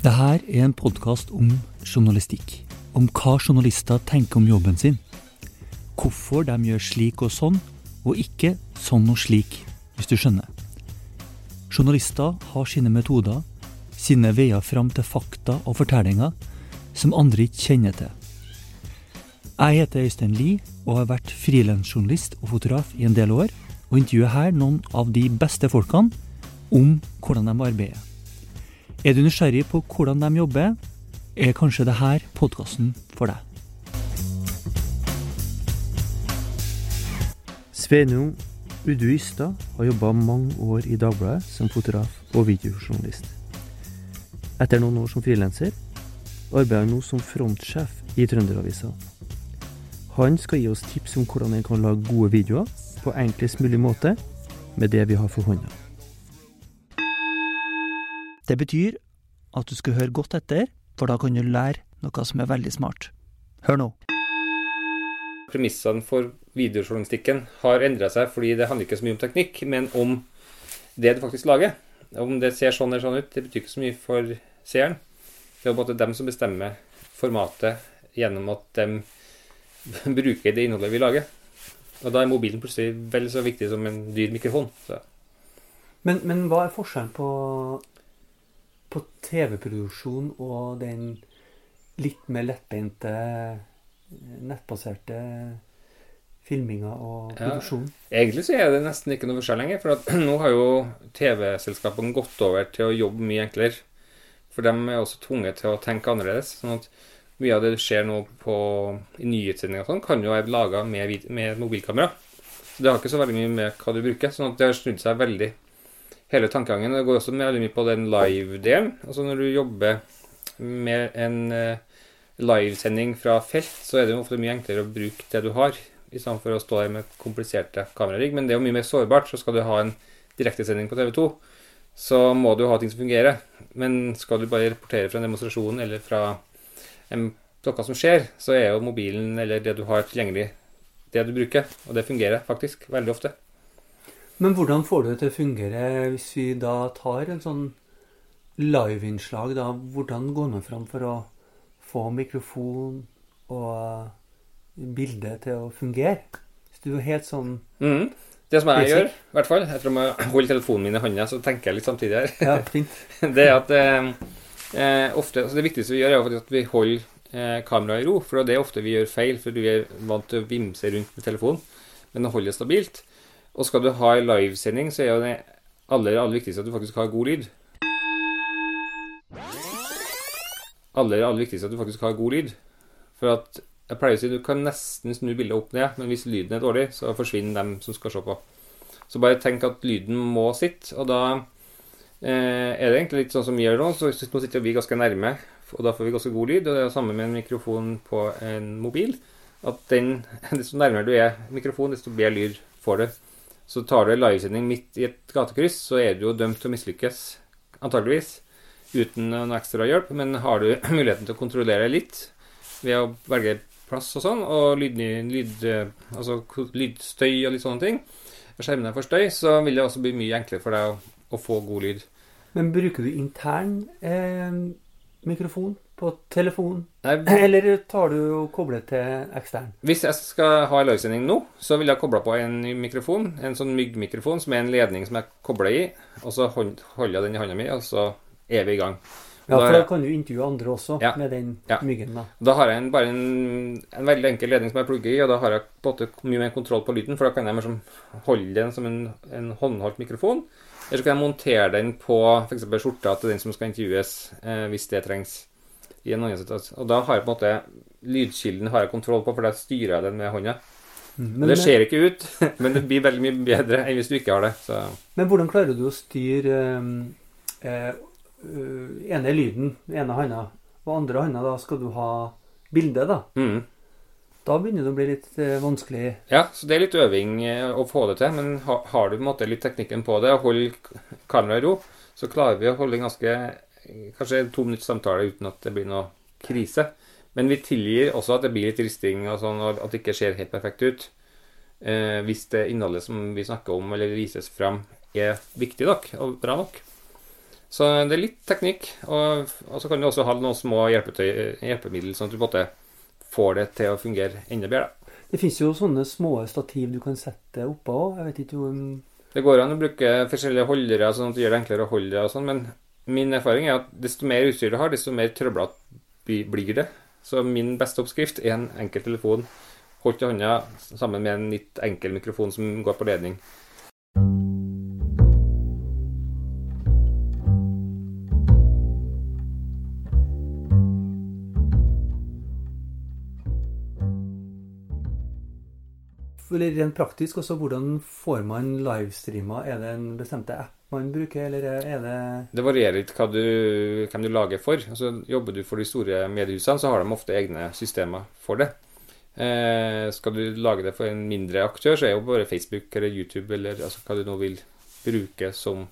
Det her er en podkast om journalistikk. Om hva journalister tenker om jobben sin. Hvorfor de gjør slik og sånn, og ikke sånn og slik, hvis du skjønner. Journalister har sine metoder, sine veier fram til fakta og fortellinger som andre ikke kjenner til. Jeg heter Øystein Lie og har vært frilansjournalist og fotograf i en del år, og intervjuer her noen av de beste folkene om hvordan de arbeider. Er du nysgjerrig på hvordan de jobber, er kanskje dette podkasten for deg. Sveinung Udu Ystad har jobba mange år i Dagbladet som fotograf og videojournalist. Etter noen år som frilanser arbeider han nå som frontsjef i Trønderavisa. Han skal gi oss tips om hvordan en kan lage gode videoer på enklest mulig måte med det vi har for hånda. Det betyr at du skal høre godt etter, for da kan du lære noe som er veldig smart. Hør nå. Premissene for videojournalistikken har endra seg fordi det handler ikke så mye om teknikk, men om det du faktisk lager. Om det ser sånn eller sånn ut, det betyr ikke så mye for seeren. Det er en dem som bestemmer formatet gjennom at de bruker det innholdet vi lager. Og da er mobilen plutselig vel så viktig som en dyr mikrofon. Så. Men, men hva er forskjellen på, på TV-produksjon og den litt mer lettbeinte, nettbaserte filminga og produksjonen? Ja, egentlig så er det nesten ikke noe forskjell lenger. For at, nå har jo TV-selskapene gått over til å jobbe mye enklere. For de er også tvunget til å tenke annerledes. sånn at mye av det du ser nå på, i nyhetssendinger sånn, kan jo være laga med, med mobilkamera. Så det har ikke så veldig mye med hva du bruker. sånn at det har snudd seg veldig hele tankegangen. Det går også veldig mye på den live-delen. Altså når du jobber med en uh, livesending fra felt, så er det jo ofte mye enklere å bruke det du har, i stedet for å stå der med kompliserte kamerarigg. Men det er jo mye mer sårbart. Så skal du ha en direktesending på TV 2, så må du ha ting som fungerer. Men skal du bare rapportere fra en demonstrasjon eller fra en, noe som skjer, så er jo mobilen eller det du har tilgjengelig, det du bruker. Og det fungerer faktisk veldig ofte. Men hvordan får du det til å fungere hvis vi da tar en sånn liveinnslag? da, Hvordan går man fram for å få mikrofon og bilde til å fungere? Hvis du er helt sånn mm. Det som jeg gjør, i hvert fall, etter å holde telefonen min i hånda, så tenker jeg litt samtidig her. Ja, fint. det er at eh, eh, ofte, altså Det viktigste vi gjør, er at vi holder eh, kameraet i ro. For det er ofte vi gjør feil, for vi er vant til å vimse rundt med telefonen. Men å holde det stabilt. Og skal du ha en livesending, så er jo det aller, aller viktigste at du faktisk har god lyd. Aller, aller viktigste at du faktisk har god lyd. For at jeg pleier å si du kan nesten snu bildet opp ned, men hvis lyden er dårlig, så forsvinner dem som skal se på. Så bare tenk at lyden må sitte, og da eh, er det egentlig litt sånn som vi gjør nå. Så nå sitter vi ganske nærme, og da får vi ganske god lyd. Og det er det samme med en mikrofon på en mobil. At den, desto nærmere du er mikrofonen, desto bedre lyd får du. Så tar du en livesending midt i et gatekryss, så er du jo dømt til å mislykkes, antageligvis, uten noe ekstra hjelp. Men har du muligheten til å kontrollere litt ved å velge plass og sånn, og lyd, lyd, altså lydstøy og litt sånne ting, skjerme deg for støy, så vil det også bli mye enklere for deg å, å få god lyd. Men bruker du intern eh, mikrofon på telefon? Nei, Eller tar du og kobler til ekstern? Hvis jeg skal ha en livesending nå, så vil jeg koble på en mikrofon, en sånn myggmikrofon som er en ledning som jeg kobler i, og så holder jeg den i hånda mi, og så er vi i gang. Ja, for da kan du intervjue andre også ja, med den ja. myggen. Da Da har jeg en, bare en, en, veldig enkel ledning som jeg plugger i, og da har jeg på en måte mye mer kontroll på lyden, for da kan jeg liksom holde den som en, en håndholdt mikrofon. Eller så kan jeg montere den på f.eks. skjorta til den som skal intervjues, eh, hvis det trengs. I en annen situasjon. Og da har jeg på en måte lydkilden har jeg kontroll på, for da styrer jeg den med hånda. Men, det ser ikke ut, men det blir veldig mye bedre enn hvis du ikke har det. Så. Men hvordan klarer du å styre eh, eh, ene lyden, ene handa, og andre handa da skal du ha bildet, da? Mm. Da begynner det å bli litt eh, vanskelig. Ja, så det er litt øving eh, å få det til. Men ha, har du på en måte litt teknikken på det, og holder kameraet i ro, så klarer vi å holde ganske Kanskje to minutts samtale uten at det blir noe krise. Men vi tilgir også at det blir litt risting, og sånn, og at det ikke ser helt perfekt ut. Eh, hvis det innholdet som vi snakker om eller vises fram, er viktig nok og bra nok. Så det er litt teknikk, og, og så kan du også ha noen små hjelpemidler, sånn at du på en måte får det til å fungere enda bedre. Det fins jo sånne små stativ du kan sette oppå òg. Jeg vet ikke om Det går an å bruke forskjellige holdere, sånn at det gjør det enklere å holde det og sånn, men min erfaring er at desto mer utstyr du har, desto mer trøblete blir det. Så min beste oppskrift er en enkel telefon holdt i hånda sammen med en litt enkel mikrofon som går på ledning. Rent praktisk også, hvordan får man livestreama? Er det en bestemte app man bruker, eller er det Det varierer litt hva du, hvem du lager for. Altså, jobber du for de store mediehusene, så har de ofte egne systemer for det. Eh, skal du lage det for en mindre aktør, så er jo bare Facebook eller YouTube eller altså, hva du nå vil bruke som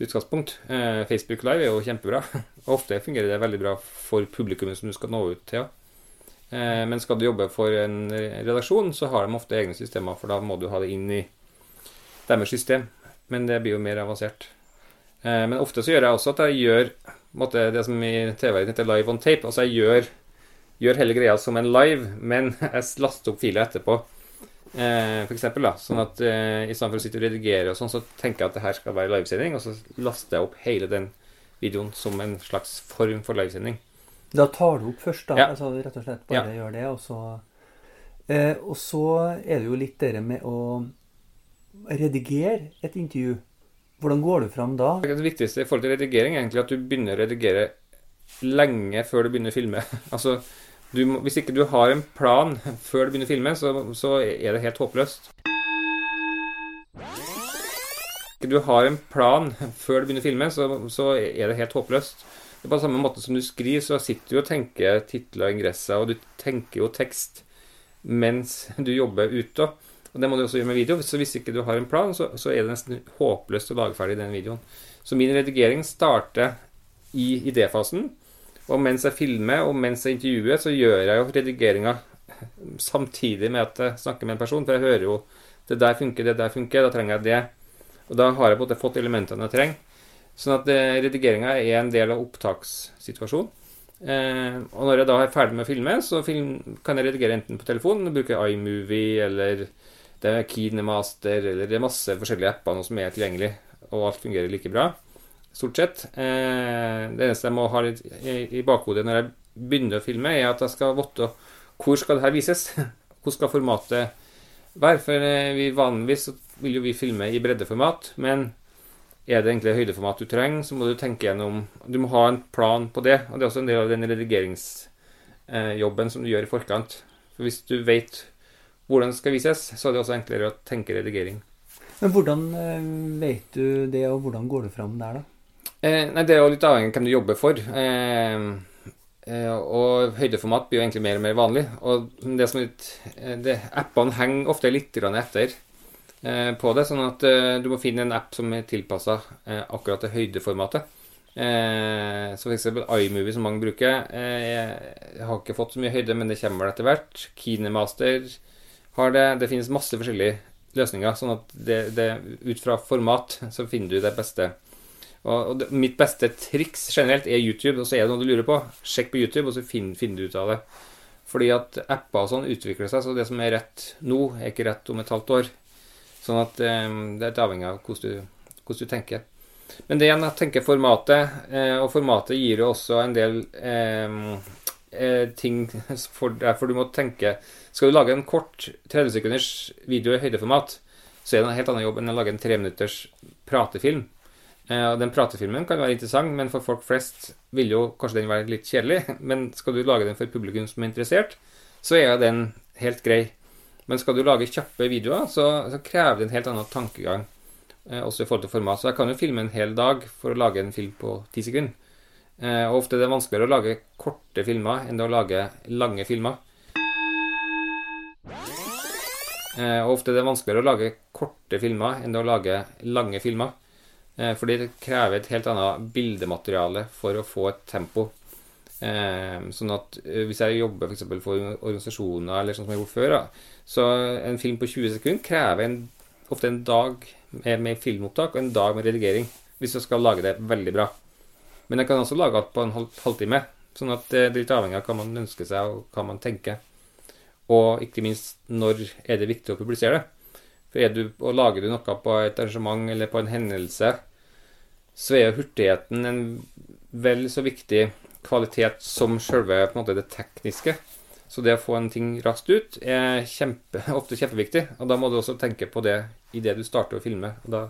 utgangspunkt. Eh, Facebook Live er jo kjempebra. Ofte fungerer det veldig bra for publikummet som du skal nå ut til. Eh, men skal du jobbe for en redaksjon, så har de ofte egne systemer, for da må du ha det inn i deres system. Men det blir jo mer avansert. Eh, men ofte så gjør jeg også at jeg gjør måtte, det som i TV-en heter live on tape. Altså jeg gjør, gjør hele greia som en live, men jeg laster opp filer etterpå. Eh, for eksempel, da. Sånn at eh, for å sitte og redigere og sånn, så tenker jeg at det her skal være livesending, og så laster jeg opp hele den videoen som en slags form for livesending. Da tar du opp først, da. Ja. Altså rett og slett bare gjør det, og så eh, Og så er det jo litt det med å redigere et intervju. Hvordan går du fram da? Det viktigste i forhold til redigering er egentlig at du begynner å redigere lenge før du begynner å filme. Altså, du må, hvis ikke du har en plan før du begynner å filme, så, så er det helt håpløst. Hvis ikke du har en plan før du begynner å filme, så, så er det helt håpløst. Det er på samme måte som du skriver, så sitter du og tenker titler og ingresser, og du tenker jo tekst mens du jobber ute. Og det må du også gjøre med video. Så hvis ikke du har en plan, så, så er det nesten håpløst å lage ferdig den videoen. Så min redigering starter i idéfasen. Og mens jeg filmer, og mens jeg intervjuer, så gjør jeg jo redigeringa samtidig med at jeg snakker med en person. For jeg hører jo det der funker, det der funker, da trenger jeg det. Og da har jeg på en måte fått elementene jeg trenger. Sånn at eh, redigeringa er en del av opptakssituasjonen. Eh, og når jeg da er ferdig med å filme, så film, kan jeg redigere enten på telefonen, bruke iMovie eller det er Kinemaster, eller det er masse forskjellige apper nå som er tilgjengelig, og alt fungerer like bra. Stort sett. Eh, det eneste jeg må ha litt i, bakhodet når jeg begynner å filme, er at jeg skal votte hvor skal det her vises. Hvor skal formatet være? For eh, vi vanligvis vil jo vi filme i breddeformat, men er det egentlig høydeformat du trenger, så må du tenke gjennom Du må ha en plan på det, og det er også en del av den redigeringsjobben som du gjør i forkant. For hvis du vet hvordan det skal vises, så er det også enklere å tenke redigering. Men hvordan eh, vet du det, og hvordan går du fram der, da? Eh, nei, Det er jo litt avhengig av hvem du jobber for. Eh, eh, og høydeformat blir jo egentlig mer og mer vanlig. Og det som litt, eh, det, Appene henger ofte litt etter eh, på det, sånn at eh, du må finne en app som er tilpassa akkurat til høydeformatet. Eh, så f.eks. iMovie, som mange bruker. Eh, jeg har ikke fått så mye høyde, men det kommer vel etter hvert. Kinemaster har det. Det finnes masse forskjellige løsninger, sånn at det, det, ut fra format så finner du det beste. Og, og det, mitt beste triks generelt er YouTube, og så er det noe du lurer på. Sjekk på YouTube, og så finner, finner du ut av det. Fordi at apper og sånn utvikler seg, så det som er rett nå, er ikke rett om et halvt år. Sånn at eh, det er litt avhengig av hvordan du, hvordan du tenker. Men det igjen, jeg tenker formatet, eh, og formatet gir jo også en del eh, eh, ting for, derfor du må tenke Skal du lage en kort 30 sekunders video i høydeformat, så er det en helt annen jobb enn å lage en treminutters pratefilm. Eh, Den pratefilmen kan være interessant, men for folk flest vil jo kanskje den være litt kjedelig. Men skal du lage den for publikum som er interessert, så er den helt grei. Men skal du lage kjappe videoer, så, så krever det en helt annen tankegang. Eh, også i forhold til format. Så jeg kan jo filme en hel dag for å lage en film på ti sekunder. Eh, og ofte er det vanskeligere å lage korte filmer enn det å lage lange filmer. Eh, og ofte er det vanskeligere å lage korte filmer enn å lage lange filmer. Eh, fordi det krever et helt annet bildemateriale for å få et tempo. Eh, sånn at Hvis jeg jobber for, for organisasjoner, eller sånn som jeg har gjort før, så en film på 20 sekunder krever en, ofte en dag med, filmopptak og en dag med redigering hvis jeg skal lage det veldig bra. Men jeg kan også lage alt på en halv, halvtime. Sånn at det er litt avhengig av hva man ønsker seg, og hva man tenker. Og ikke minst når er det viktig å publisere det. For er du, og lager du noe på et arrangement eller på en hendelse, så er jo hurtigheten en vel så viktig kvalitet som selve på en måte, det tekniske. Så det å få en ting raskt ut er kjempe, ofte kjempeviktig. Og da må du også tenke på det idet du starter å filme. Og da,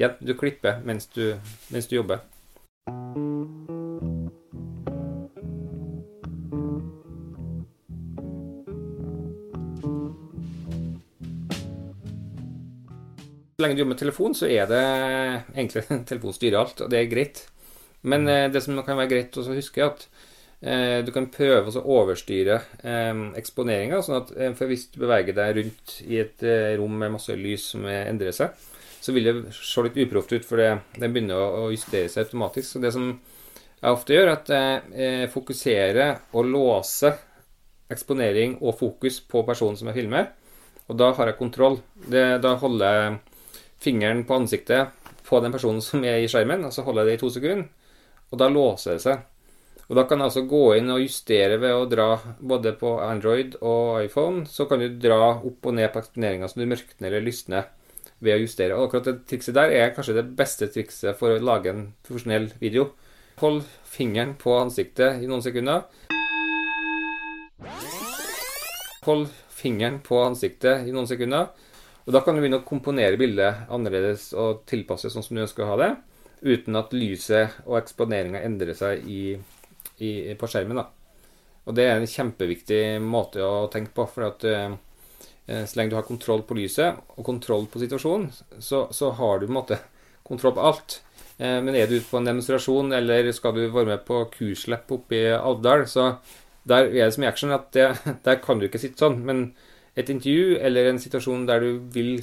ja, du klipper mens du, mens du jobber. Så lenge du jobber med telefon, så er det egentlig telefon styrer alt, og det er greit. Men eh, det som kan være greit å huske, er at eh, du kan prøve å overstyre eh, eksponeringa. Sånn at eh, for hvis du beveger deg rundt i et eh, rom med masse lys som endrer seg, så vil det se litt uproft ut, for det, den begynner å, å justere seg automatisk. Så det som jeg ofte gjør, er at jeg eh, fokuserer og låser eksponering og fokus på personen som jeg filmer. Og da har jeg kontroll. Det, da holder jeg fingeren på ansiktet på den personen som er i skjermen, og så holder jeg det i to sekunder. Og da låser det seg. Og da kan jeg altså gå inn og justere ved å dra både på Android og iPhone. Så kan du dra opp og ned på eksponeringa så du mørkner eller lysner ved å justere. Og akkurat det trikset der er kanskje det beste trikset for å lage en profesjonell video. Hold fingeren på ansiktet i noen sekunder. Hold fingeren på ansiktet i noen sekunder. Og Da kan du begynne å komponere bildet annerledes og tilpasse sånn som du ønsker å ha det, uten at lyset og eksponeringa endrer seg i, i, på skjermen. da. Og Det er en kjempeviktig måte å tenke på. for at uh, Så lenge du har kontroll på lyset og kontroll på situasjonen, så, så har du på en måte kontroll på alt. Uh, men er du ute på en demonstrasjon, eller skal du være med på kurslepp oppe i Alvdal, så der er det som i action at det, der kan du ikke sitte sånn. men et intervju eller en situasjon der du vil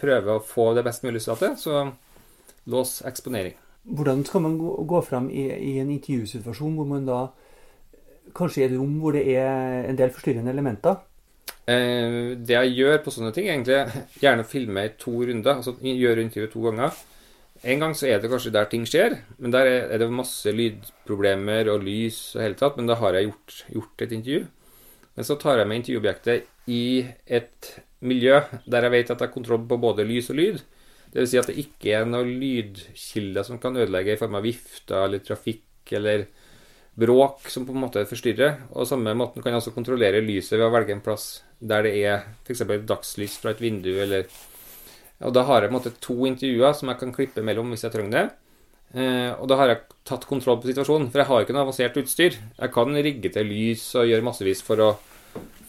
prøve å få det best mulig resultatet, så lås eksponering. Hvordan skal man gå fram i, i, en intervjusituasjon hvor man da kanskje er et rom hvor det er en del forstyrrende elementer? Eh, det jeg gjør på sånne ting, er egentlig gjerne å filme i to runder. Altså gjøre intervjuet to ganger. En gang så er det kanskje der ting skjer, men der er det masse lydproblemer og lys og hele tatt. Men da har jeg gjort, gjort et intervju. Men så tar jeg med intervjuobjektet i et miljø der jeg vet at jeg har kontroll på både lys og lyd. Dvs. Si at det ikke er noen lydkilder som kan ødelegge i form av vifter eller trafikk eller bråk som på en måte forstyrrer. Og samme måten kan jeg også kontrollere lyset ved å velge en plass der det er f.eks. dagslys fra et vindu eller Og da har jeg på en måte to intervjuer som jeg kan klippe mellom hvis jeg trenger det. Eh, og da har jeg tatt kontroll på situasjonen, for jeg har ikke noe avansert utstyr. Jeg kan rigge til lys og gjøre massevis for å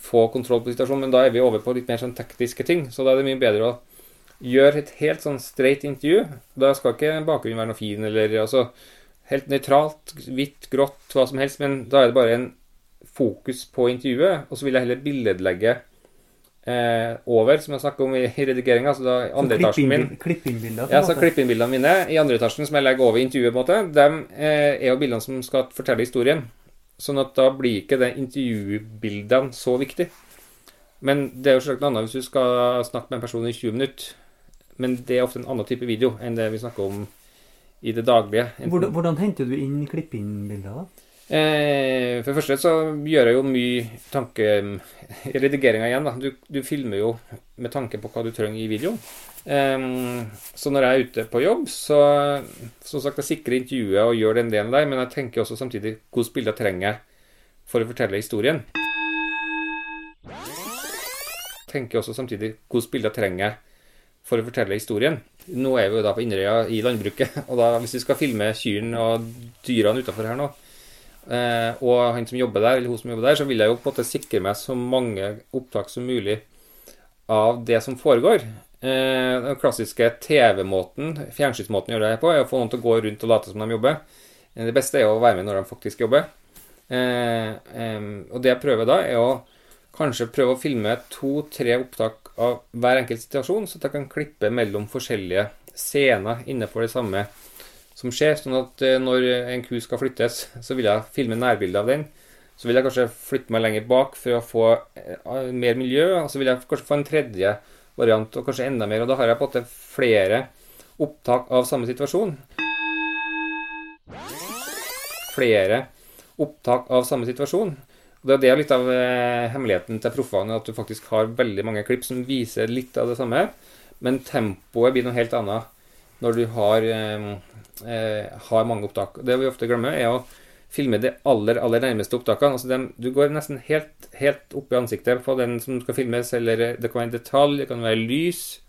få kontroll på situasjonen, men da er vi over på litt mer sånn tekniske ting. Så da er det mye bedre å gjøre et helt sånn straight intervju. Da skal ikke bakgrunnen være noe fin, eller altså helt nøytralt, hvitt, grått, hva som helst, men da er det bare en fokus på intervjuet, og så vil jeg heller billedlegge eh, over, som jeg snakker om i, i redigeringa. Så da andre etasjen min. Klipp inn bildene? Ja, så klipp-inn-bildene mine i andre etasjen som jeg legger over intervjuet, på en måte, de eh, er jo bildene som skal fortelle historien. Sånn at da blir ikke det intervjubildene så viktig. Men det er jo selvsagt noe annet hvis du skal snakke med en person i 20 minutter. Men det er ofte en annen type video enn det vi snakker om i det daglige. Hvordan, hvordan henter du inn klipp-inn-bilder, da? Eh, for det første så gjør jeg jo mye tanke i igjen. da. Du, du, filmer jo med tanke på hva du trenger i videoen. Um, så når jeg er ute på jobb, så som sagt, jeg sikrer intervjuet og gjør den delen der, men jeg tenker også samtidig hvilke bilder trenger for å fortelle historien. Tenker også samtidig hvilke bilder trenger for å fortelle historien. Nå er vi jo da på Inderøya i landbruket, og da hvis vi skal filme kyrne og dyrene utafor her nå, og han som jobber der, eller hun som jobber der, så vil jeg jo på en måte sikre meg så mange opptak som mulig av det som foregår. Eh, den klassiske TV-måten, fjernsynsmåten gjør det på, er å få noen til å gå rundt og late som de jobber. Eh, det beste er å være med når de faktisk jobber. Eh, eh, og det jeg prøver da, er å kanskje prøve å filme to-tre opptak av hver enkelt situasjon, så at jeg kan klippe mellom forskjellige scener innenfor det samme som skjer. Sånn at eh, når en ku skal flyttes, så vil jeg filme nærbilde av den. Så vil jeg kanskje flytte meg lenger bak for å få eh, mer miljø. Og så vil jeg kanskje få en tredje variant, og kanskje enda mer. Og da har jeg på en måte flere opptak av samme situasjon. flere opptak av samme situasjon. Og Det er litt av eh, hemmeligheten til proffene, at du faktisk har veldig mange klipp som viser litt av det samme, men tempoet blir noe helt annet når du har, eh, eh, har mange opptak. Det vi ofte glemmer, er å filme de aller aller nærmeste opptakene. Altså dem, du går nesten helt, helt opp i ansiktet på den som skal filmes, eller det kan være en detalj, det kan være lys,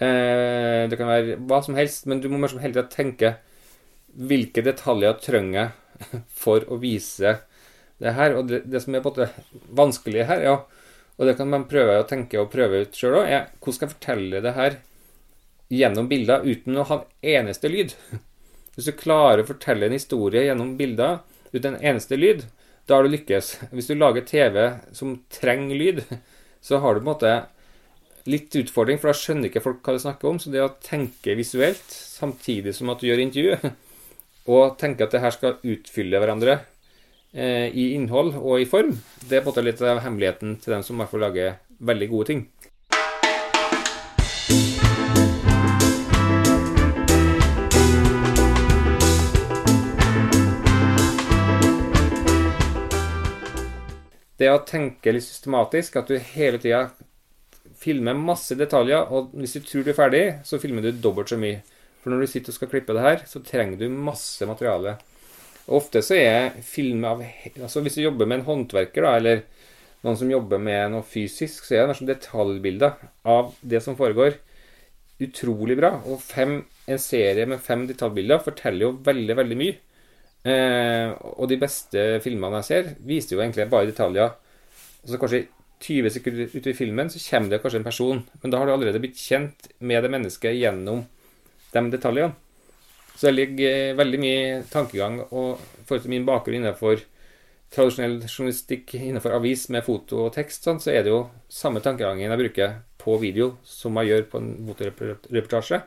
eh, det kan være hva som helst, men du må hele tida tenke hvilke detaljer trenger jeg for å vise det her. Og det, det som er på en måte vanskelig her, ja, og det kan man prøve å tenke og prøve ut sjøl òg, er hvordan skal jeg fortelle det her gjennom bilder uten å ha en eneste lyd? Hvis du klarer å fortelle en historie gjennom bilder uten en eneste lyd, da har du lykkes. Hvis du lager TV som trenger lyd, så har du på en måte litt utfordring, for da skjønner ikke folk hva du snakker om. Så det å tenke visuelt samtidig som at du gjør intervju, og tenke at det her skal utfylle hverandre eh, i innhold og i form, det er på en måte litt av hemmeligheten til dem som i hvert fall lager veldig gode ting. Det å tenke litt systematisk, at du hele tida filmer masse detaljer, og hvis du tror du er ferdig, så filmer du dobbelt så mye. For når du sitter og skal klippe det her, så trenger du masse materiale. Og ofte så er film av Altså hvis du jobber med en håndverker, da, eller noen som jobber med noe fysisk, så er det nesten detaljbilder av det som foregår. Utrolig bra. Og fem, en serie med fem detaljbilder forteller jo veldig, veldig mye. Eh, og de beste filmene jeg ser, viser jo egentlig bare detaljer. Altså Kanskje 20 sekunder ute i filmen så kommer det kanskje en person, men da har du allerede blitt kjent med det mennesket gjennom de detaljene. Så det ligger eh, veldig mye tankegang og forhold til min bakgrunn innenfor tradisjonell journalistikk innenfor avis med foto og tekst, sånn, så er det jo samme tankegangen jeg bruker på video som jeg gjør på en fotoreportasje.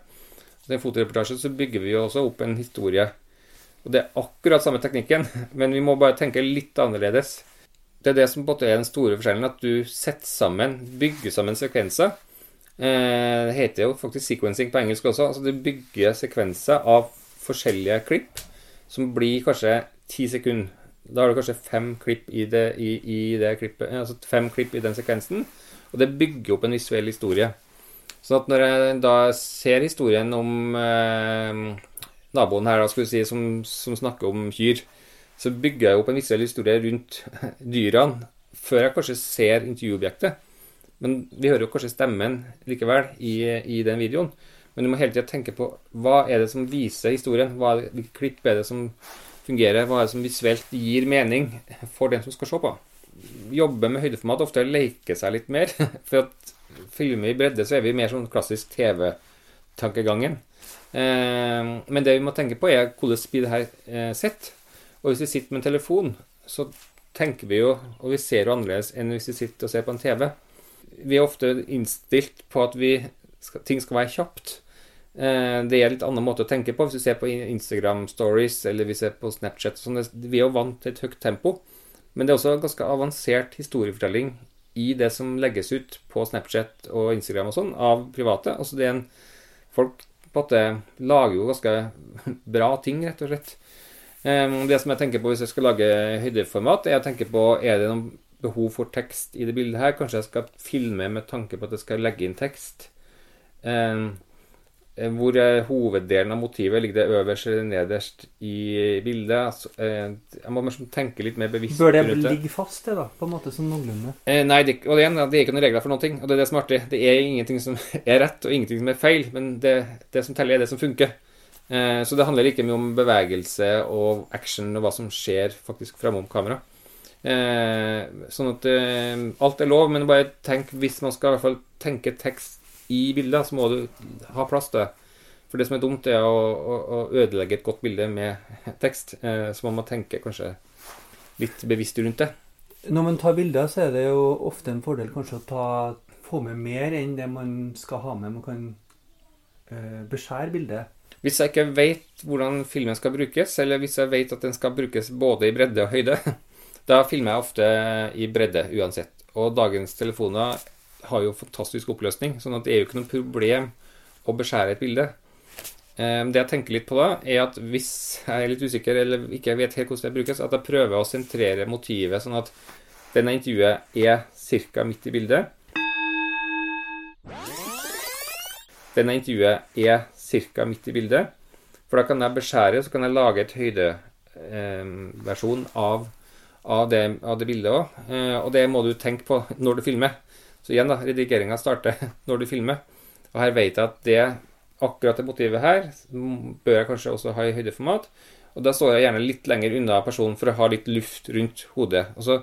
I en fotoreportasje så bygger vi jo også opp en historie og Det er akkurat samme teknikken, men vi må bare tenke litt annerledes. Det er det som på er den store forskjellen, at du setter sammen, bygger sammen sekvenser. Eh, det heter jo faktisk sequencing på engelsk også. altså Du bygger sekvenser av forskjellige klipp som blir kanskje ti sekunder. Da har du kanskje fem klipp i det, i, i det klippet, altså fem klipp i den sekvensen. Og det bygger opp en visuell historie. Så at når jeg da ser historien om eh, naboen her da, skulle si, som, som, snakker om kyr, så bygger jeg opp en visuell historie rundt dyrene før jeg kanskje ser intervjuobjektet. Men vi hører jo kanskje stemmen likevel i, i den videoen. Men du må hele tida tenke på hva er det som viser historien? Hva er det, hvilke klipp er det som fungerer? Hva er det som visuelt gir mening for den som skal se på? Jobbe med høydeformat ofte leke seg litt mer. For at filmer i bredde så er vi mer sånn klassisk TV-tankegangen. Eh, men det vi må tenke på, er hvordan blir det her eh, sett. Og hvis vi sitter med en telefon, så tenker vi jo, og vi ser jo annerledes enn hvis vi sitter og ser på en TV. Vi er ofte innstilt på at vi, ting skal være kjapt. Eh, det er en litt annen måte å tenke på hvis vi ser på Instagram stories eller vi ser på Snapchat. Sånn. Vi er jo vant til et høyt tempo. Men det er også ganske avansert historiefortelling i det som legges ut på Snapchat og Instagram og sånn av private. Altså det er en, folk på en måte lager jo ganske bra ting, rett og slett. Det som jeg tenker på hvis jeg skal lage høydeformat, er å tenke på er det noen behov for tekst i det bildet her. Kanskje jeg skal filme med tanke på at jeg skal legge inn tekst. Eh, hvor hoveddelen av motivet ligger det øverst eller nederst i bildet. Altså, eh, jeg må tenke litt mer bevisst Bør det ligge fast, det, da? På en måte som noenlunde? Eh, nei, det, og det, det, er ikke noen regler for noen ting. Og det er det som er artig. Det er ingenting som er rett, og ingenting som er feil. Men det, det som teller, er det som funker. så det handler ikke mye om bevegelse og action og hva som skjer faktisk framom kamera. sånn at alt er lov, men bare tenk hvis man skal i hvert fall tenke tekst i bildet, så må du ha plass til det. For det som er dumt, er å, å, å ødelegge et godt bilde med tekst. Eh, så man må tenke kanskje litt bevisst rundt det. Når man tar bilder, så er det jo ofte en fordel kanskje å ta, få med mer enn det man skal ha med. Man kan eh, beskjære bildet. Hvis jeg ikke vet hvordan filmen skal brukes, eller hvis jeg vet at den skal brukes både i bredde og høyde, da filmer jeg ofte i bredde uansett. Og dagens telefoner har jo fantastisk oppløsning, sånn at det er jo ikke noe problem å beskjære et bilde. Eh, det jeg tenker litt på da, er at hvis jeg er litt usikker eller ikke vet helt hvordan det brukes, at jeg prøver å sentrere motivet sånn at denne intervjuet er ca. midt i bildet. Denne intervjuet er ca. midt i bildet. For da kan jeg beskjære, så kan jeg lage et høydeversjon eh, av, av, det, av det bildet òg. Eh, og det må du tenke på når du filmer. Så igjen, da, redigeringa starter når du filmer. Og her vet jeg at det, akkurat det motivet her bør jeg kanskje også ha i høydeformat. Og da står jeg gjerne litt lenger unna personen for å ha litt luft rundt hodet. Og så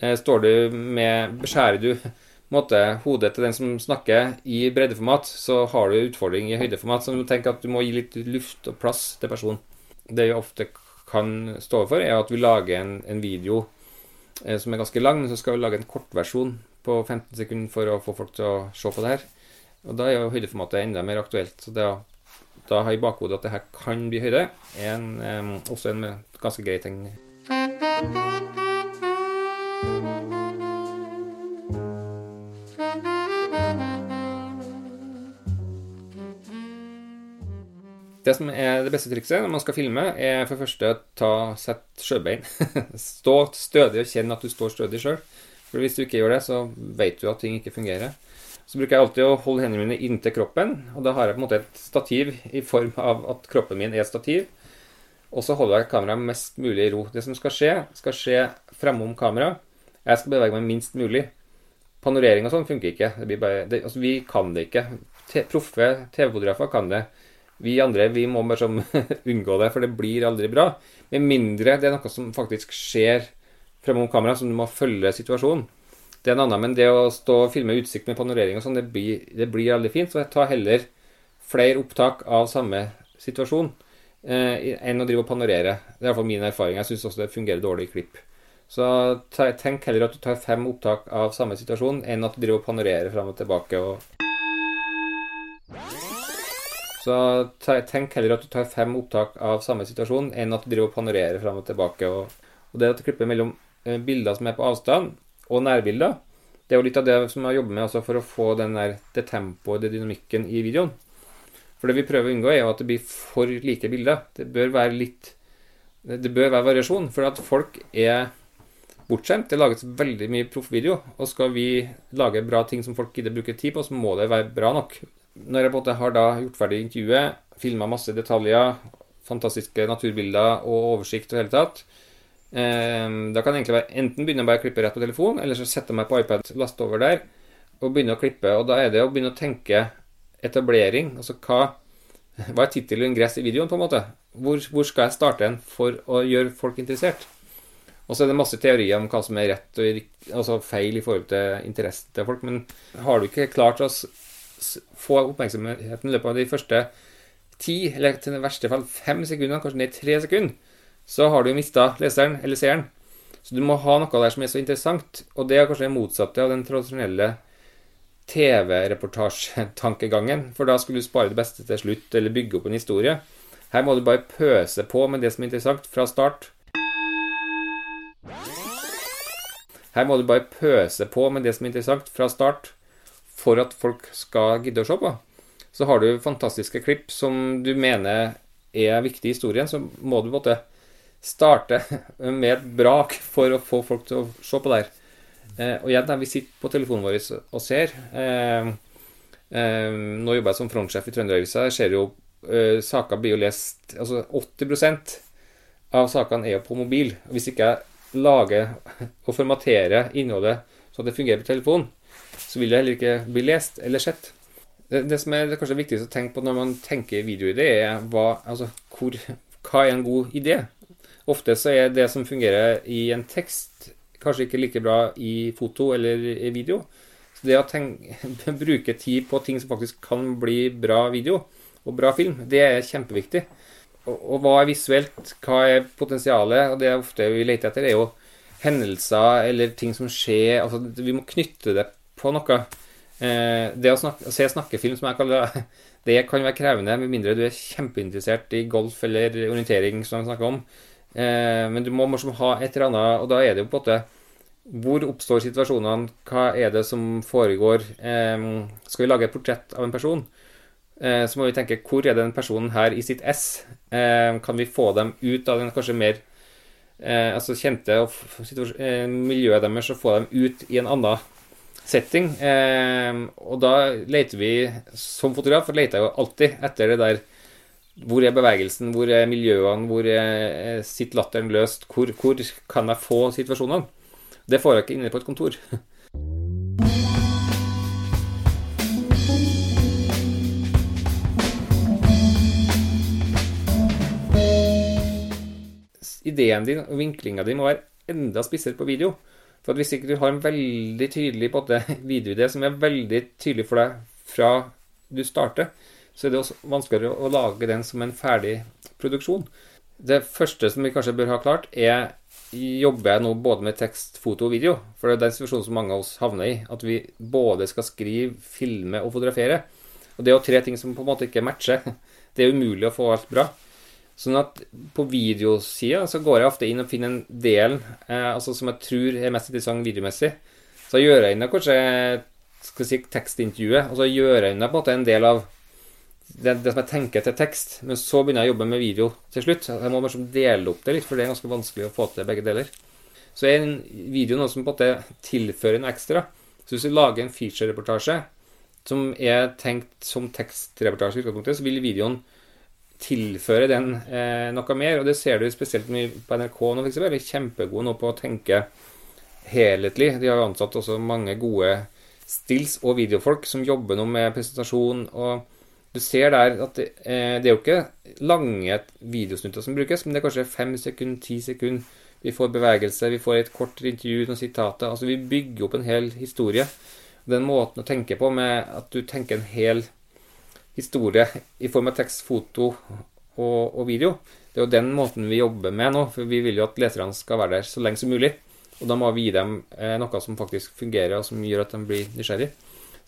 eh, står du med Beskjærer du måte, hodet til den som snakker, i breddeformat, så har du utfordring i høydeformat. Så du må tenke at du må gi litt luft og plass til personen. Det vi ofte kan stå overfor, er at vi lager en, en video eh, som er ganske lang, men så skal vi lage en kortversjon på 15 sekunder for å få folk til å se på det her. Og da er jo høydeformatet enda mer aktuelt. Så det, da har jeg i bakhodet at det her kan bli høyde, en, um, også en ganske grei ting. Det som er det beste trikset når man skal filme, er for det første ta, sett sjøbein. Stå stødig og kjenn at du står stødig sjøl. For hvis du ikke gjør det, så vet du at ting ikke fungerer. Så bruker jeg alltid å holde hendene mine inntil kroppen. Og da har jeg på en måte et stativ i form av at kroppen min er stativ. Og så holder jeg kameraet mest mulig i ro. Det som skal skje, skal skje fremom kamera. Jeg skal bevege meg minst mulig. Panorering og sånn funker ikke. Bare, det, altså, vi kan det ikke. Proffe TV-fotografer kan det. Vi andre vi må bare sånn unngå det, for det blir aldri bra. Med mindre det er noe som faktisk skjer fremom kamera, som du må følge situasjonen. Det er en annen, men det å stå og filme utsikt med panorering og sånn, det, det, blir aldri fint. Så jeg tar heller flere opptak av samme situasjon eh, enn å drive og panorere. Det er iallfall min erfaring. Jeg syns også det fungerer dårlig i klipp. Så tenk heller at du tar fem opptak av samme situasjon enn at du driver og panorerer fram og tilbake. og så tenk heller at du tar fem opptak av samme situasjon enn at du driver og panorerer fram og tilbake. Og, og det at du klipper mellom bilder som er på avstand, og nærbilder, det er jo litt av det som jeg jobber med for å få der, det tempoet, det dynamikken i videoen. For det vi prøver å unngå, er jo at det blir for like bilder. Det bør være litt Det bør være variasjon, for at folk er bortskjemt. Det lages veldig mye proffvideo, og skal vi lage bra ting som folk gidder bruke tid på, så må det være bra nok når jeg på en måte har da gjort ferdig intervjuet, filma masse detaljer, fantastiske naturbilder og oversikt og hele tatt, eh, da kan jeg egentlig være enten begynne å bare klippe rett på telefon, eller så sette meg på iPad, laste over der, og begynne å klippe. Og da er det å begynne å tenke etablering. Altså hva, hva er tittel og ingress i videoen, på en måte? Hvor, hvor skal jeg starte en for å gjøre folk interessert? Og så er det masse teorier om hva som er rett og altså feil i forhold til interessen til folk. Men har du ikke klart å få oppmerksomheten i løpet av de første ti, eller til det verste fall fem sekunder, kanskje ned i tre sekunder, så har du mista leseren eller seeren. Så du må ha noe der som er så interessant. Og det er kanskje det motsatte av den tradisjonelle TV-reportasjetankegangen. For da skulle du spare det beste til slutt, eller bygge opp en historie. Her må du bare pøse på med det som er interessant, fra start. Her må du bare pøse på med det som er interessant, fra start for at folk skal gidde å se på. Så har du fantastiske klipp som du mener er viktig i historien, så må du måtte starte med et brak for å få folk til å se på det her. Eh, og igjen, vi sitter på telefonen vår og ser eh, eh, Nå jobber jeg som frontsjef i Trønderavisa. Ser jo eh, saker blir jo lest Altså 80% av sakene er jo på mobil. Hvis ikke jeg lager og formaterer innholdet så det fungerer på telefon, så vil det heller ikke bli lest eller sett. Det, det som er det kanskje viktigst å tenke på når man tenker videoidé, er hva, altså, hvor, hva er en god idé? Ofte så er det som fungerer i en tekst, kanskje ikke like bra i foto eller i video. Så det å tenke, bruke tid på ting som faktisk kan bli bra video og bra film, det er kjempeviktig. Og, og hva er visuelt? Hva er potensialet? Og det er ofte vi leter etter, er jo hendelser eller ting som skjer. Altså, vi må knytte det på noe. Eh, det å, snakke, å, se snakkefilm, som jeg kaller det, det kan være krevende, med mindre du er kjempeinteressert i golf eller orientering, som jeg snakker om. Eh, men du må måske ha et eller annet, og da er det jo på en måte Hvor oppstår situasjonene? Hva er det som foregår? Skal vi lage et portrett av en person? Eh, så må vi tenke hvor er den personen her i sitt ess? Kan vi få dem ut av den kanskje mer eh, altså kjente miljøet deres og få dem ut i en annen setting? Og da leter vi som fotograf leter jeg jo alltid etter det der hvor er bevegelsen, hvor er miljøene, hvor er, sitter latteren løst? Hvor, hvor kan jeg få situasjonene? Det får jeg ikke inne på et kontor. ideen din og vinklinga di må være enda spissere på video. For Hvis ikke du har en veldig tydelig videoidé som er veldig tydelig for deg fra du starter, så er det også vanskeligere å lage den som en ferdig produksjon. Det første som vi kanskje bør ha klart, er jobber jeg nå både med tekst, foto og video. For det er den situasjonen som mange av oss havner i. At vi både skal skrive, filme og fotografere. Og det er jo tre ting som på en måte ikke matcher. Det er umulig å få alt bra. Sånn at på videosida så går jeg ofte inn og finner en del eh, altså som jeg tror er mest interessant videomessig. Så gjør jeg unna kanskje skal si, tekstintervjuet, og så gjør jeg unna en del av det, det, som jeg tenker til tekst. Men så begynner jeg å jobbe med video til slutt. Jeg må bare dele opp det litt, for det er ganske vanskelig å få til begge deler. Så er en video noe som på en måte tilfører noe ekstra. Så hvis du lager en feature-reportasje som er tenkt som tekstreportasje, så vil videoen tilføre den eh, noe mer. Og det ser du spesielt mye på NRK nå, f.eks. De er kjempegode nå på å tenke helhetlig. De har jo ansatt også mange gode stills- og videofolk som jobber nå med presentasjon. og du ser der at det, eh, det er jo ikke lange videosnutter som brukes, men det er kanskje fem sekunder, ti sekunder. Vi får bevegelse, vi får et kort intervju, noen sitater. Altså vi bygger opp en hel historie. Den måten å tenke på med at du tenker en hel historie i form av tekst, foto og, og, video. Det er jo den måten vi jobber med nå, for vi vil jo at leserne skal være der så lenge som mulig. Og da må vi gi dem eh, noe som faktisk fungerer, og som gjør at de blir nysgjerrig.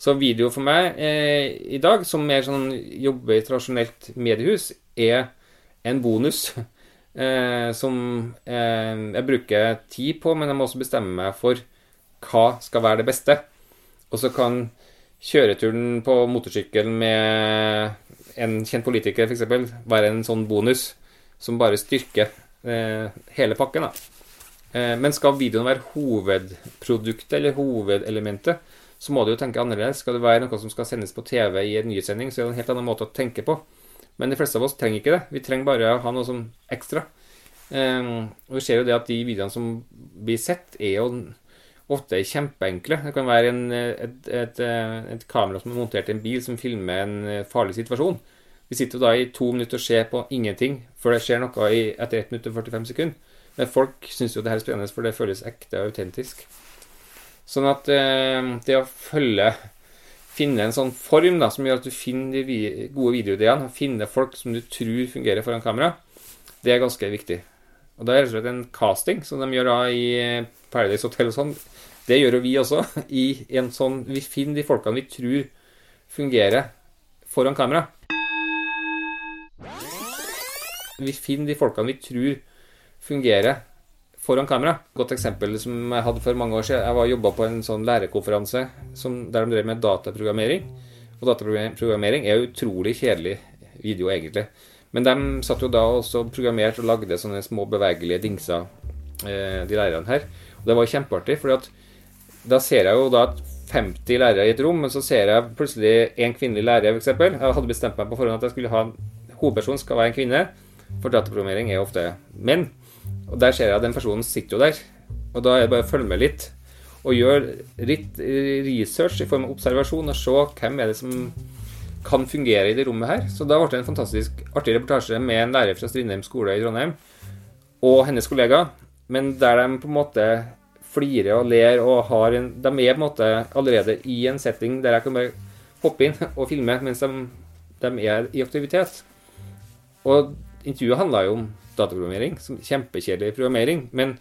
Så video for meg eh, i dag, som mer sånn jobber i tradisjonelt mediehus, er en bonus. Eh, som eh, jeg bruker tid på, men jeg må også bestemme meg for hva skal være det beste. Og så kan kjøreturen på motorsykkel med en kjent politiker f.eks. være en sånn bonus som bare styrker eh, hele pakken. Eh, men skal videoen være hovedproduktet eller hovedelementet, så må du jo tenke annerledes. Skal det være noe som skal sendes på TV i en nyhetssending, så er det en helt annen måte å tenke på. Men de fleste av oss trenger ikke det. Vi trenger bare å ha noe som ekstra. Um, og vi ser jo det at de videoene som blir sett, er jo ofte kjempeenkle. Det kan være en, et, et, et, kamera som er montert i en bil som filmer en farlig situasjon. Vi sitter da i to minutter og ser på ingenting før det skjer noe i, etter 1 minutt og 45 sekunder. Men folk syns jo det her er spennende, for det føles ekte og autentisk. Sånn at eh, det å følge Finne en sånn form da, som gjør at du finner de gode videoideene, finne folk som du tror fungerer foran kamera, det er ganske viktig. Og da er det rett og slett en casting, som de gjør da i Paradise Hotel og sånn, det gjør jo vi også. I en sånn Vi finner de folkene vi tror fungerer foran kamera. Vi finner de folkene vi tror fungerer foran kamera. Godt eksempel som jeg hadde for mange år siden. Jeg var jobba på en sånn lærerkonferanse der de drev med dataprogrammering. Og dataprogrammering er jo utrolig kjedelig video, egentlig. Men de satt jo da også programmert og lagde sånne små bevegelige dingser, eh, de lærerne her. Og det var kjempeartig, for da ser jeg jo da 50 lærere i et rom, men så ser jeg plutselig en kvinnelig lærer, f.eks. Jeg hadde bestemt meg på forhånd at jeg skulle ha en hovedperson skal være en kvinne, for dataprogrammering er ofte menn. Og der ser jeg at den personen sitter jo der. Og da er det bare å følge med litt. Og gjøre litt research i form av observasjon og se hvem er det som kan fungere i det rommet her. Så da ble det en fantastisk artig reportasje med en lærer fra Strindheim skole i Trondheim og hennes kollega men der de på en måte flirer og ler og har en De er på en måte allerede i en setting der jeg kan bare hoppe inn og filme mens de, de er i aktivitet. Og intervjuet handla jo om dataprogrammering, som kjempekjedelig programmering, men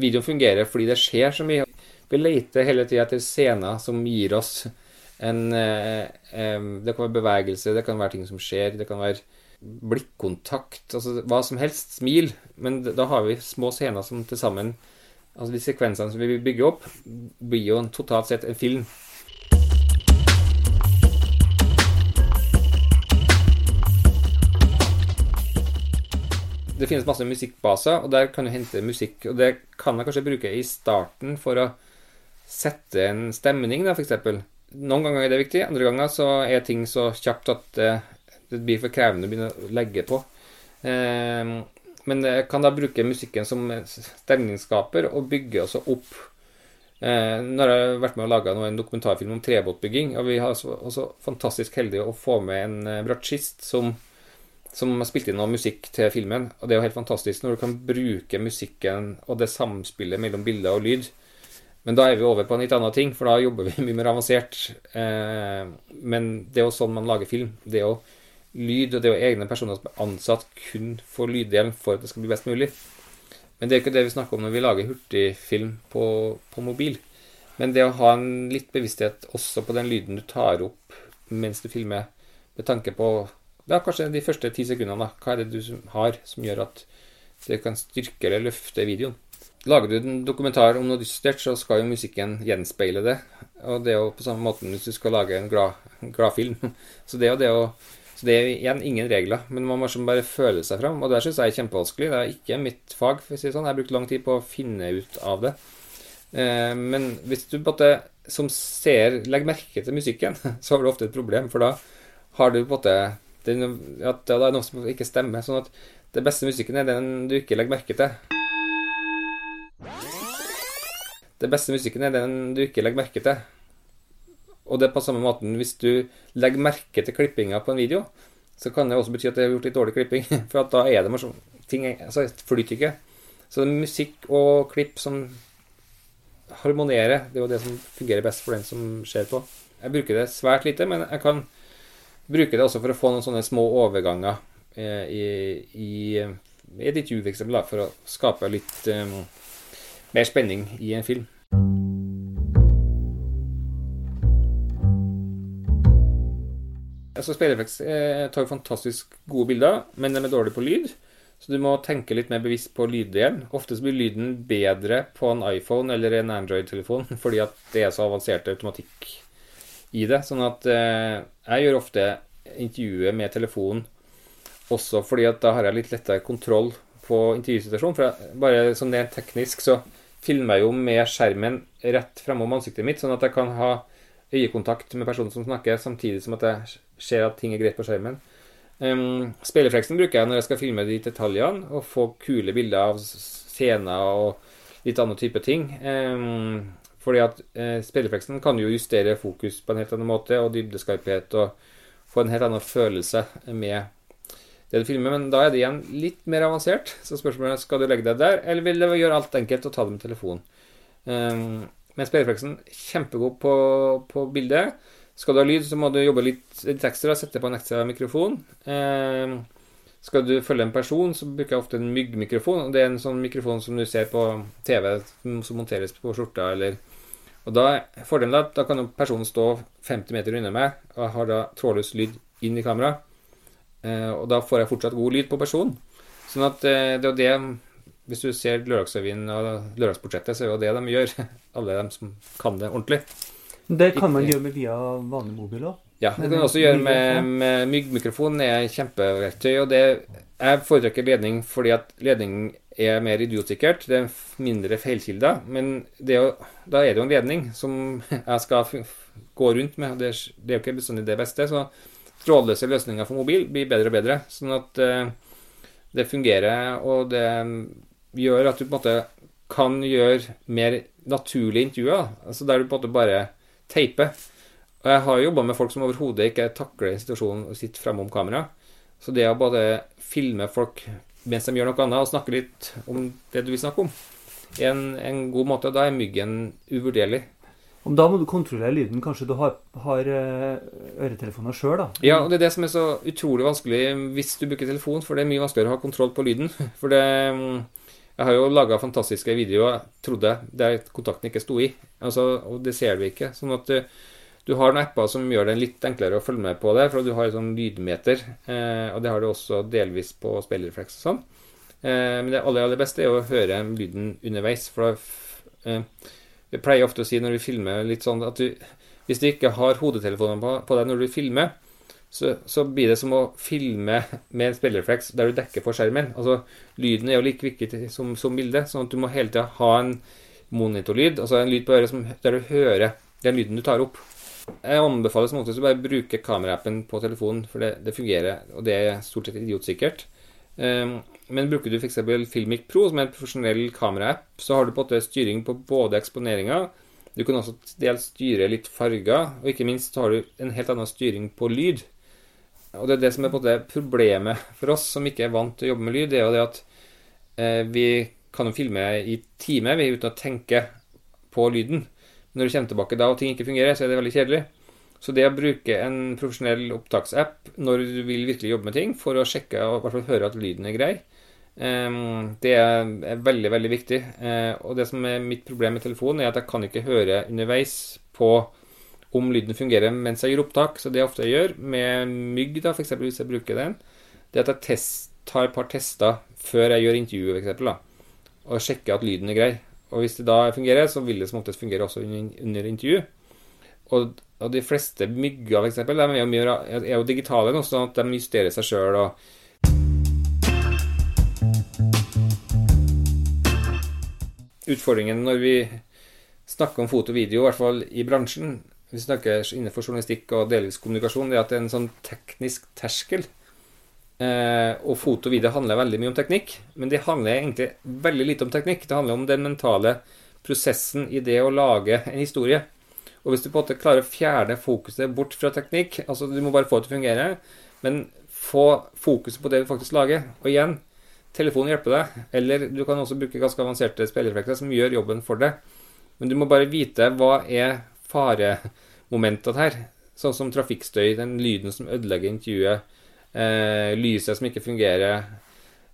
videoen fungerer fordi det skjer så mye. Vi leter hele tida etter scener som gir oss en eh, eh, Det kan være bevegelse, det kan være ting som skjer, det kan være blikkontakt, altså hva som helst. Smil. Men da har vi små scener som til sammen Altså de sekvensene som vi bygger opp, blir jo totalt sett en film. Det finnes masse musikkbaser, og der kan du hente musikk. Og det kan jeg kanskje bruke i starten for å sette en stemning, da, f.eks. Noen ganger er det viktig, andre ganger så er ting så kjapt at det, det blir for krevende å begynne å legge på. Eh, men jeg kan da bruke musikken som stemningsskaper og bygge også opp. Eh, nå har jeg vært med og laga en dokumentarfilm om trebåtbygging, og vi har også, fantastisk heldige å få med en eh, bratsjist som som har spilt inn noe musikk til filmen. Og det er jo helt fantastisk når du kan bruke musikken og det samspillet mellom bilde og lyd. Men da er vi over på en litt annen ting, for da jobber vi mye mer avansert. Eh, men det er jo sånn man lager film. Det er jo lyd, og det er jo egne personer som er ansatt kun for lyddelen for at det skal bli best mulig. Men det er jo ikke det vi snakker om når vi lager hurtigfilm på, på mobil. Men det å ha en litt bevissthet også på den lyden du tar opp mens du filmer, med tanke på da kanskje de første ti sekundene. da. Hva er det du har som gjør at det kan styrke eller løfte videoen? Lager du en dokumentar om noe dystert, så skal jo musikken gjenspeile det. Og det er jo på samme måte hvis du skal lage en glad, glad. Så det er jo det å så det er igjen ingen regler, men man må bare føle seg fram. Og det syns jeg er kjempevanskelig. Det er ikke mitt fag, for å si det sånn. Jeg har brukt lang tid på å finne ut av det. Eh, men hvis du måte som seer legger merke til musikken, så har du ofte et problem, for da har du på en måte den, at det er noe som ikke stemmer. Sånn at det beste musikken er den du ikke legger merke til. Det beste musikken er den du ikke legger merke til. Og det er på samme måten hvis du legger merke til klippinga på en video, så kan det også bety at det er gjort litt dårlig klipping. For da er det morsomt. Ting altså, flyter ikke. Så det er musikk og klipp som harmonerer. Det er jo det som fungerer best for den som ser på. Jeg bruker det svært lite, men jeg kan bruker det også for å få noen sånne små overganger eh, i, i, i ditt f.eks., for å skape litt um, mer spenning i en film. Altså, Speilrefleks eh, tar fantastisk gode bilder, men de er dårlige på lyd. Så du må tenke litt mer bevisst på lyddelen. Ofte blir lyden bedre på en iPhone eller en Android-telefon fordi at det er så avansert automatikk i det. Sånn at eh, jeg gjør ofte intervjuet med telefonen også fordi at da har jeg litt lettere kontroll på intervjusituasjonen. For jeg, bare sånn rent teknisk så filmer jeg jo med skjermen rett framom ansiktet mitt, sånn at jeg kan ha øyekontakt med personen som snakker, samtidig som at jeg ser at ting er greit på skjermen. Um, Speilrefleksen bruker jeg når jeg skal filme de detaljene og få kule bilder av scener og litt annen type ting. Um, fordi at eh, speilrefleksen kan jo justere fokus på en helt annen måte, og dybdeskarphet, og få en helt annen følelse med det du filmer. Men da er det igjen litt mer avansert. Så spørsmålet er skal du legge deg der, eller vil du gjøre alt enkelt og ta det med telefonen. Um, men speilrefleksen kjempegod på, på bildet. Skal du ha lyd, så må du jobbe litt, litt ekstra, sette på en ekstra mikrofon. Um, skal du følge en person, så bruker jeg ofte en myggmikrofon. Det er en sånn mikrofon som du ser på TV, som monteres på skjorta eller og da Fordelen er at da kan personen stå 50 meter unna meg og har da trådløs lyd inn i kamera. Eh, og da får jeg fortsatt god lyd på personen. Sånn at eh, det er jo det Hvis du ser Lørdagsrevyen og Lørdagsportrettet, så er det det de gjør. Alle de som kan det ordentlig. Det kan man gjøre med via vanlig mobil òg? Ja, det kan du også gjøre med, med myggmikrofon. Er kjempeverktøy. Og det, jeg foretrekker ledning fordi at ledning er mer idiotsikkert. Det er mindre feilkilder. Men er jo, da er det jo en ledning som jeg skal gå rundt med. Det, det er jo ikke bestandig det beste. Så trådløse løsninger for mobil blir bedre og bedre. Sånn at uh, det fungerer, og det gjør at du på en måte kan gjøre mer naturlige intervjuer. Altså der du på en måte bare teiper. Og jeg har jobba med folk som overhodet ikke takler situasjonen og sitter fremme om kamera. Så det å bare filme folk mens de gjør noe annet, og snakke litt om det du vil snakke om, er en, en god måte. Da er myggen uvurderlig. Om da må du kontrollere lyden. Kanskje du har, har eh, øretelefoner sjøl, da? Ja, og det er det som er så utrolig vanskelig hvis du bruker telefon, for det er mye vanskeligere å ha kontroll på lyden. For det Jeg har jo laga fantastiske videoer, trodde der kontakten ikke sto i. Altså, og det ser du ikke. Sånn at eh, du har noen apper som gjør det litt enklere å følge med på det, for du har en sånn lydmeter, eh, og det har du også delvis på speilrefleks og sånn. Eh, men det aller, aller beste er å høre lyden underveis, for da eh, Jeg pleier ofte å si når vi filmer litt sånn at du Hvis du ikke har hodetelefonen på, på deg når du filmer, så, så, blir det som å filme med en spillrefleks der du dekker for skjermen. Altså, Lyden er jo like viktig som, som bildet, sånn at du må hele tida ha en monitorlyd, altså en lyd på øret som, der du hører den lyden du tar opp. Jeg anbefaler som oftest å bare bruke kameraappen på telefonen, for det, det, fungerer, og det er stort sett idiotsikkert. Um, men bruker du f.eks. Filmic Pro, som er en profesjonell kameraapp, så har du på en måte styring på både eksponeringa Du kan også dels styre litt farger, og ikke minst har du en helt annen styring på lyd. Og det er det som er på en måte problemet for oss som ikke er vant til å jobbe med lyd, det er jo det at eh, vi kan jo filme i time uten å tenke på lyden. Når du kommer tilbake da og ting ikke fungerer, så er det veldig kjedelig. Så det å bruke en profesjonell opptaksapp når du vil virkelig jobbe med ting, for å sjekke og i hvert fall høre at lyden er grei, ehm, det er veldig, veldig viktig. Eh, og det som er mitt problem med telefonen, er at jeg kan ikke høre underveis på om lyden fungerer mens jeg gjør opptak. Så det jeg ofte gjør med mygg, da, f.eks. hvis jeg bruker den, det er at jeg test, tar et par tester før jeg gjør intervjuet, f.eks. Og sjekker at lyden er grei. Og hvis det da fungerer, så vil det som oftest fungere også under intervju. Og, og de fleste mygger, f.eks., er, er jo digitale nå, sånn at de justerer seg sjøl. Utfordringen når vi snakker om foto og video, i hvert fall i bransjen, vi snakker innenfor journalistikk og delvis kommunikasjon, det er at det er en sånn teknisk terskel. Eh, og foto og video handler veldig mye om teknikk, men det handler egentlig veldig lite om teknikk. Det handler om den mentale prosessen i det å lage en historie. Og hvis du på en måte klarer å fjerne fokuset bort fra teknikk altså Du må bare få det til å fungere, men få fokuset på det du faktisk lager. Og igjen, telefonen hjelper deg. Eller du kan også bruke ganske avanserte spillereffekter som gjør jobben for deg. Men du må bare vite hva er faremomentet her. Sånn som trafikkstøy, den lyden som ødelegger intervjuet, eh, lyset som ikke fungerer,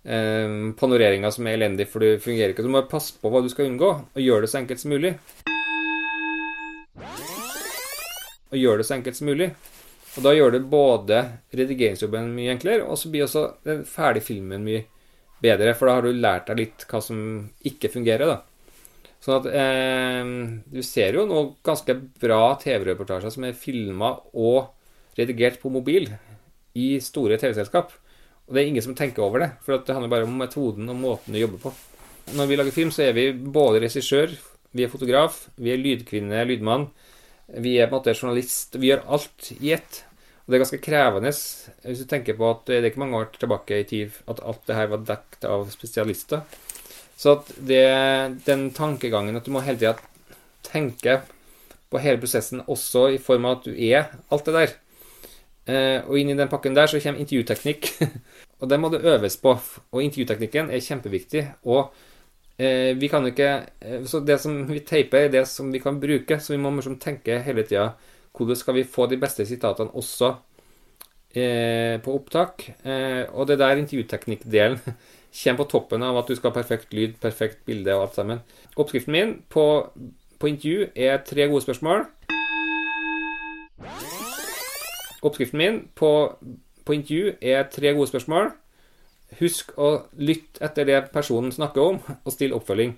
eh, panoreringa som er elendig for det fungerer ikke. Du må passe på hva du skal unngå, og gjøre det så enkelt som mulig. Og gjøre det så enkelt som mulig. Og da gjør det både redigeringsjobben mye enklere, og så blir også den ferdige filmen mye bedre, for da har du lært deg litt hva som ikke fungerer, da. Sånn at eh, Du ser jo nå ganske bra TV-reportasjer som er filma og redigert på mobil i store TV-selskap. Og det er ingen som tenker over det, for det handler bare om metoden og måten du jobber på. Når vi lager film, så er vi både regissør, vi er fotograf, vi er lydkvinne, lydmann. Vi er på en måte journalist. Vi gjør alt i ett. Og det er ganske krevende hvis du tenker på at det er ikke mange år tilbake i tid at alt det her var dekket av spesialister. Så at det, den tankegangen at du må hele tida tenke på hele prosessen også i form av at du er alt det der. Eh, og inn i den pakken der så kommer intervjuteknikk. og det må det øves på. Og intervjuteknikken er kjempeviktig. Og eh, vi kan ikke eh, Så det som vi teiper, er det som vi kan bruke. Så vi må liksom tenke hele tida hvordan skal vi få de beste sitatene også på opptak. Og det der intervjuteknikkdelen kommer på toppen av at du skal ha perfekt lyd, perfekt bilde og alt sammen. Oppskriften min på, på intervju er tre gode spørsmål. Oppskriften min på, på intervju er tre gode spørsmål. Husk å lytte etter det personen snakker om, og still oppfølging.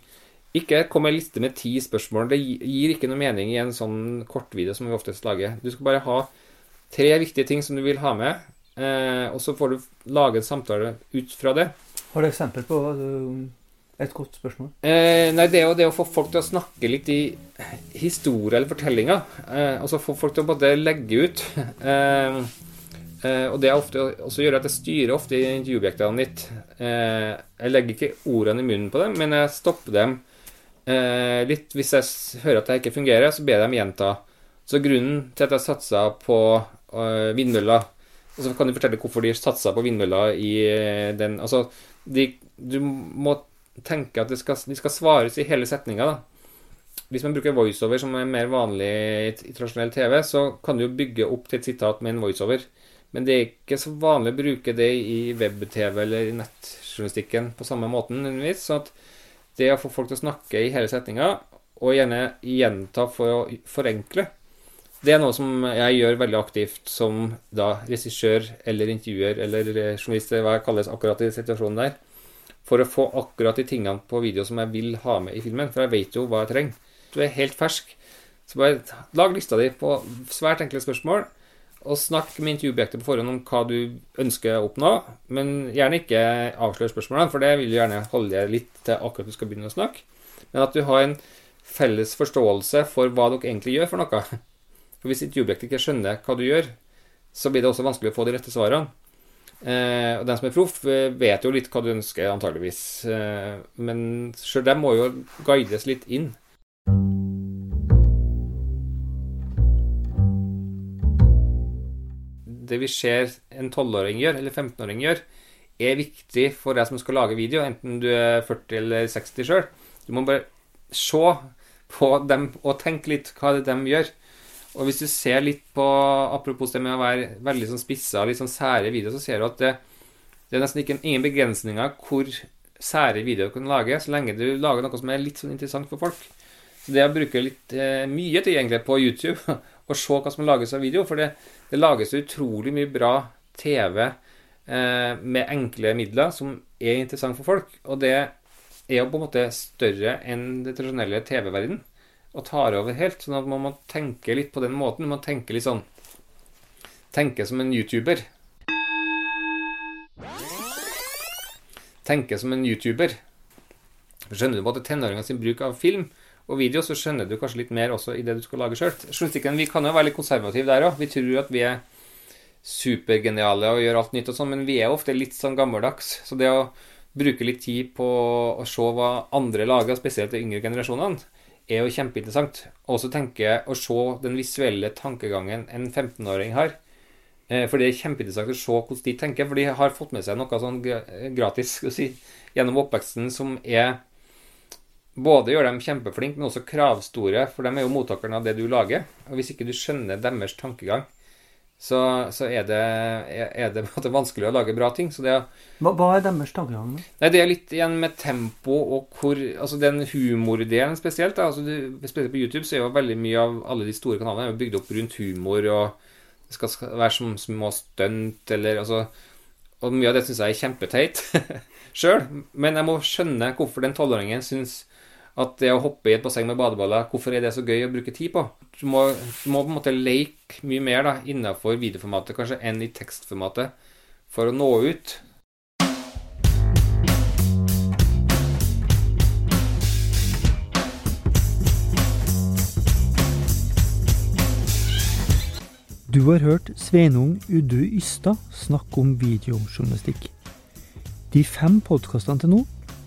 Ikke kom med en liste med ti spørsmål. Det gir ikke noe mening i en sånn kortvideo som vi oftest lager. Du skal bare ha tre viktige ting som du vil ha med, eh, og så får du lage en samtale ut fra det. Har du eksempel på uh, et godt spørsmål? Eh, nei, det er jo det å få folk til å snakke litt i historie eller fortellinger. Eh, altså få folk til å bare legge ut. Eh, eh, og det er ofte også gjør at jeg styrer ofte i intervjuobjektene litt. Eh, jeg legger ikke ordene i munnen på dem, men jeg stopper dem eh, litt. Hvis jeg hører at det ikke fungerer, så ber jeg dem gjenta. Så grunnen til at jeg satsa på vindmøller og så kan du fortelle hvorfor de satsa på vindmøller i den Altså, de, du må tenke at det skal, de skal svares i hele setninga. Hvis man bruker voiceover, som er mer vanlig i tradisjonell TV, så kan du jo bygge opp til et sitat med en voiceover. Men det er ikke så vanlig å bruke det i web-TV eller i nettjournalistikken på samme måten. Så det å få folk til å snakke i hele setninga, og gjerne gjenta for å forenkle, det er noe som jeg gjør veldig aktivt som da regissør eller intervjuer eller journalist, hva jeg kalles akkurat i situasjonen der for å få akkurat de tingene på video som jeg vil ha med i filmen. For jeg vet jo hva jeg trenger. Du er helt fersk. Så bare lag lista di på svært enkle spørsmål, Og snakk med intervjuobjektet på forhånd om hva du ønsker å oppnå. Men gjerne ikke avsløre spørsmålene, for det vil du gjerne holde litt til akkurat du skal begynne å snakke. Men at du har en felles forståelse for hva dere egentlig gjør for noe. For Hvis intervjuobjektet ikke skjønner hva du gjør, så blir det også vanskelig å få de rette svarene. Eh, og den som er proff, eh, vet jo litt hva du ønsker, antageligvis. Eh, men sjøl dem må jo guides litt inn. Det vi ser en 12-åring gjør, eller 15-åring gjør, er viktig for deg som skal lage video, enten du er 40 eller 60 sjøl. Du må bare se på dem og tenke litt hva det er de gjør. Og hvis du ser litt på Apropos det med å være veldig sånn spissa, litt sånn sære videoer, så ser du at det, det er nesten ikke, ingen begrensninger hvor sære videoer du kan lage, så lenge du lager noe som er litt sånn interessant for folk. Så det å bruke litt eh, mye tid egentlig på YouTube og se hva som lages av video, for det, det lages utrolig mye bra TV eh, med enkle midler som er interessant for folk. Og det er jo på en måte større enn det tradisjonelle TV-verdenen og tar over helt. Sånn at man må tenke litt på den måten. Man må tenke litt sånn Tenke som en YouTuber. Tenke som en YouTuber. Skjønner du både tenåringene sin bruk av film og video, så skjønner du kanskje litt mer også i det du skal lage sjøl. Vi kan jo være litt konservative der òg. Vi tror at vi er supergeniale og gjør alt nytt og sånn, men vi er ofte litt sånn gammeldags. Så det å bruke litt tid på å se hva andre lager, spesielt de yngre generasjonene, er jo kjempeinteressant. Også tenke å se den visuelle tankegangen en 15-åring har. Eh, for det er kjempeinteressant å se hvordan de tenker, for de har fått med seg noe sånn gratis si, gjennom oppveksten som er både gjør dem kjempeflinke, men også kravstore, for de er jo mottakerne av det du lager. Og hvis ikke du skjønner deres tankegang, så, så er, det, er det, det vanskelig å lage bra ting. Det, hva, hva, er deres tankegang? Nei, Det er litt igjen med tempo og hvor Altså den humordelen spesielt. Da, altså du, spesielt på YouTube så er jo veldig mye av alle de store kanalene er bygd opp rundt humor, og det skal, skal være som små stunt eller altså Og mye av det syns jeg er kjempeteit sjøl. Men jeg må skjønne hvorfor den tolvåringen syns at det å hoppe i et basseng med badeballer, hvorfor er det så gøy å bruke tid på? Du må, du må på en måte leke mye mer da, innenfor videoformatet kanskje enn i tekstformatet for å nå ut. Du har hørt Sveinung Uddu Ystad snakke om videojournalistikk. De fem podkastene til nå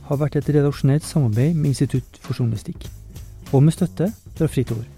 har vært et redaksjonelt samarbeid med Institutt for journalistikk, og med støtte fra Fritt Ord.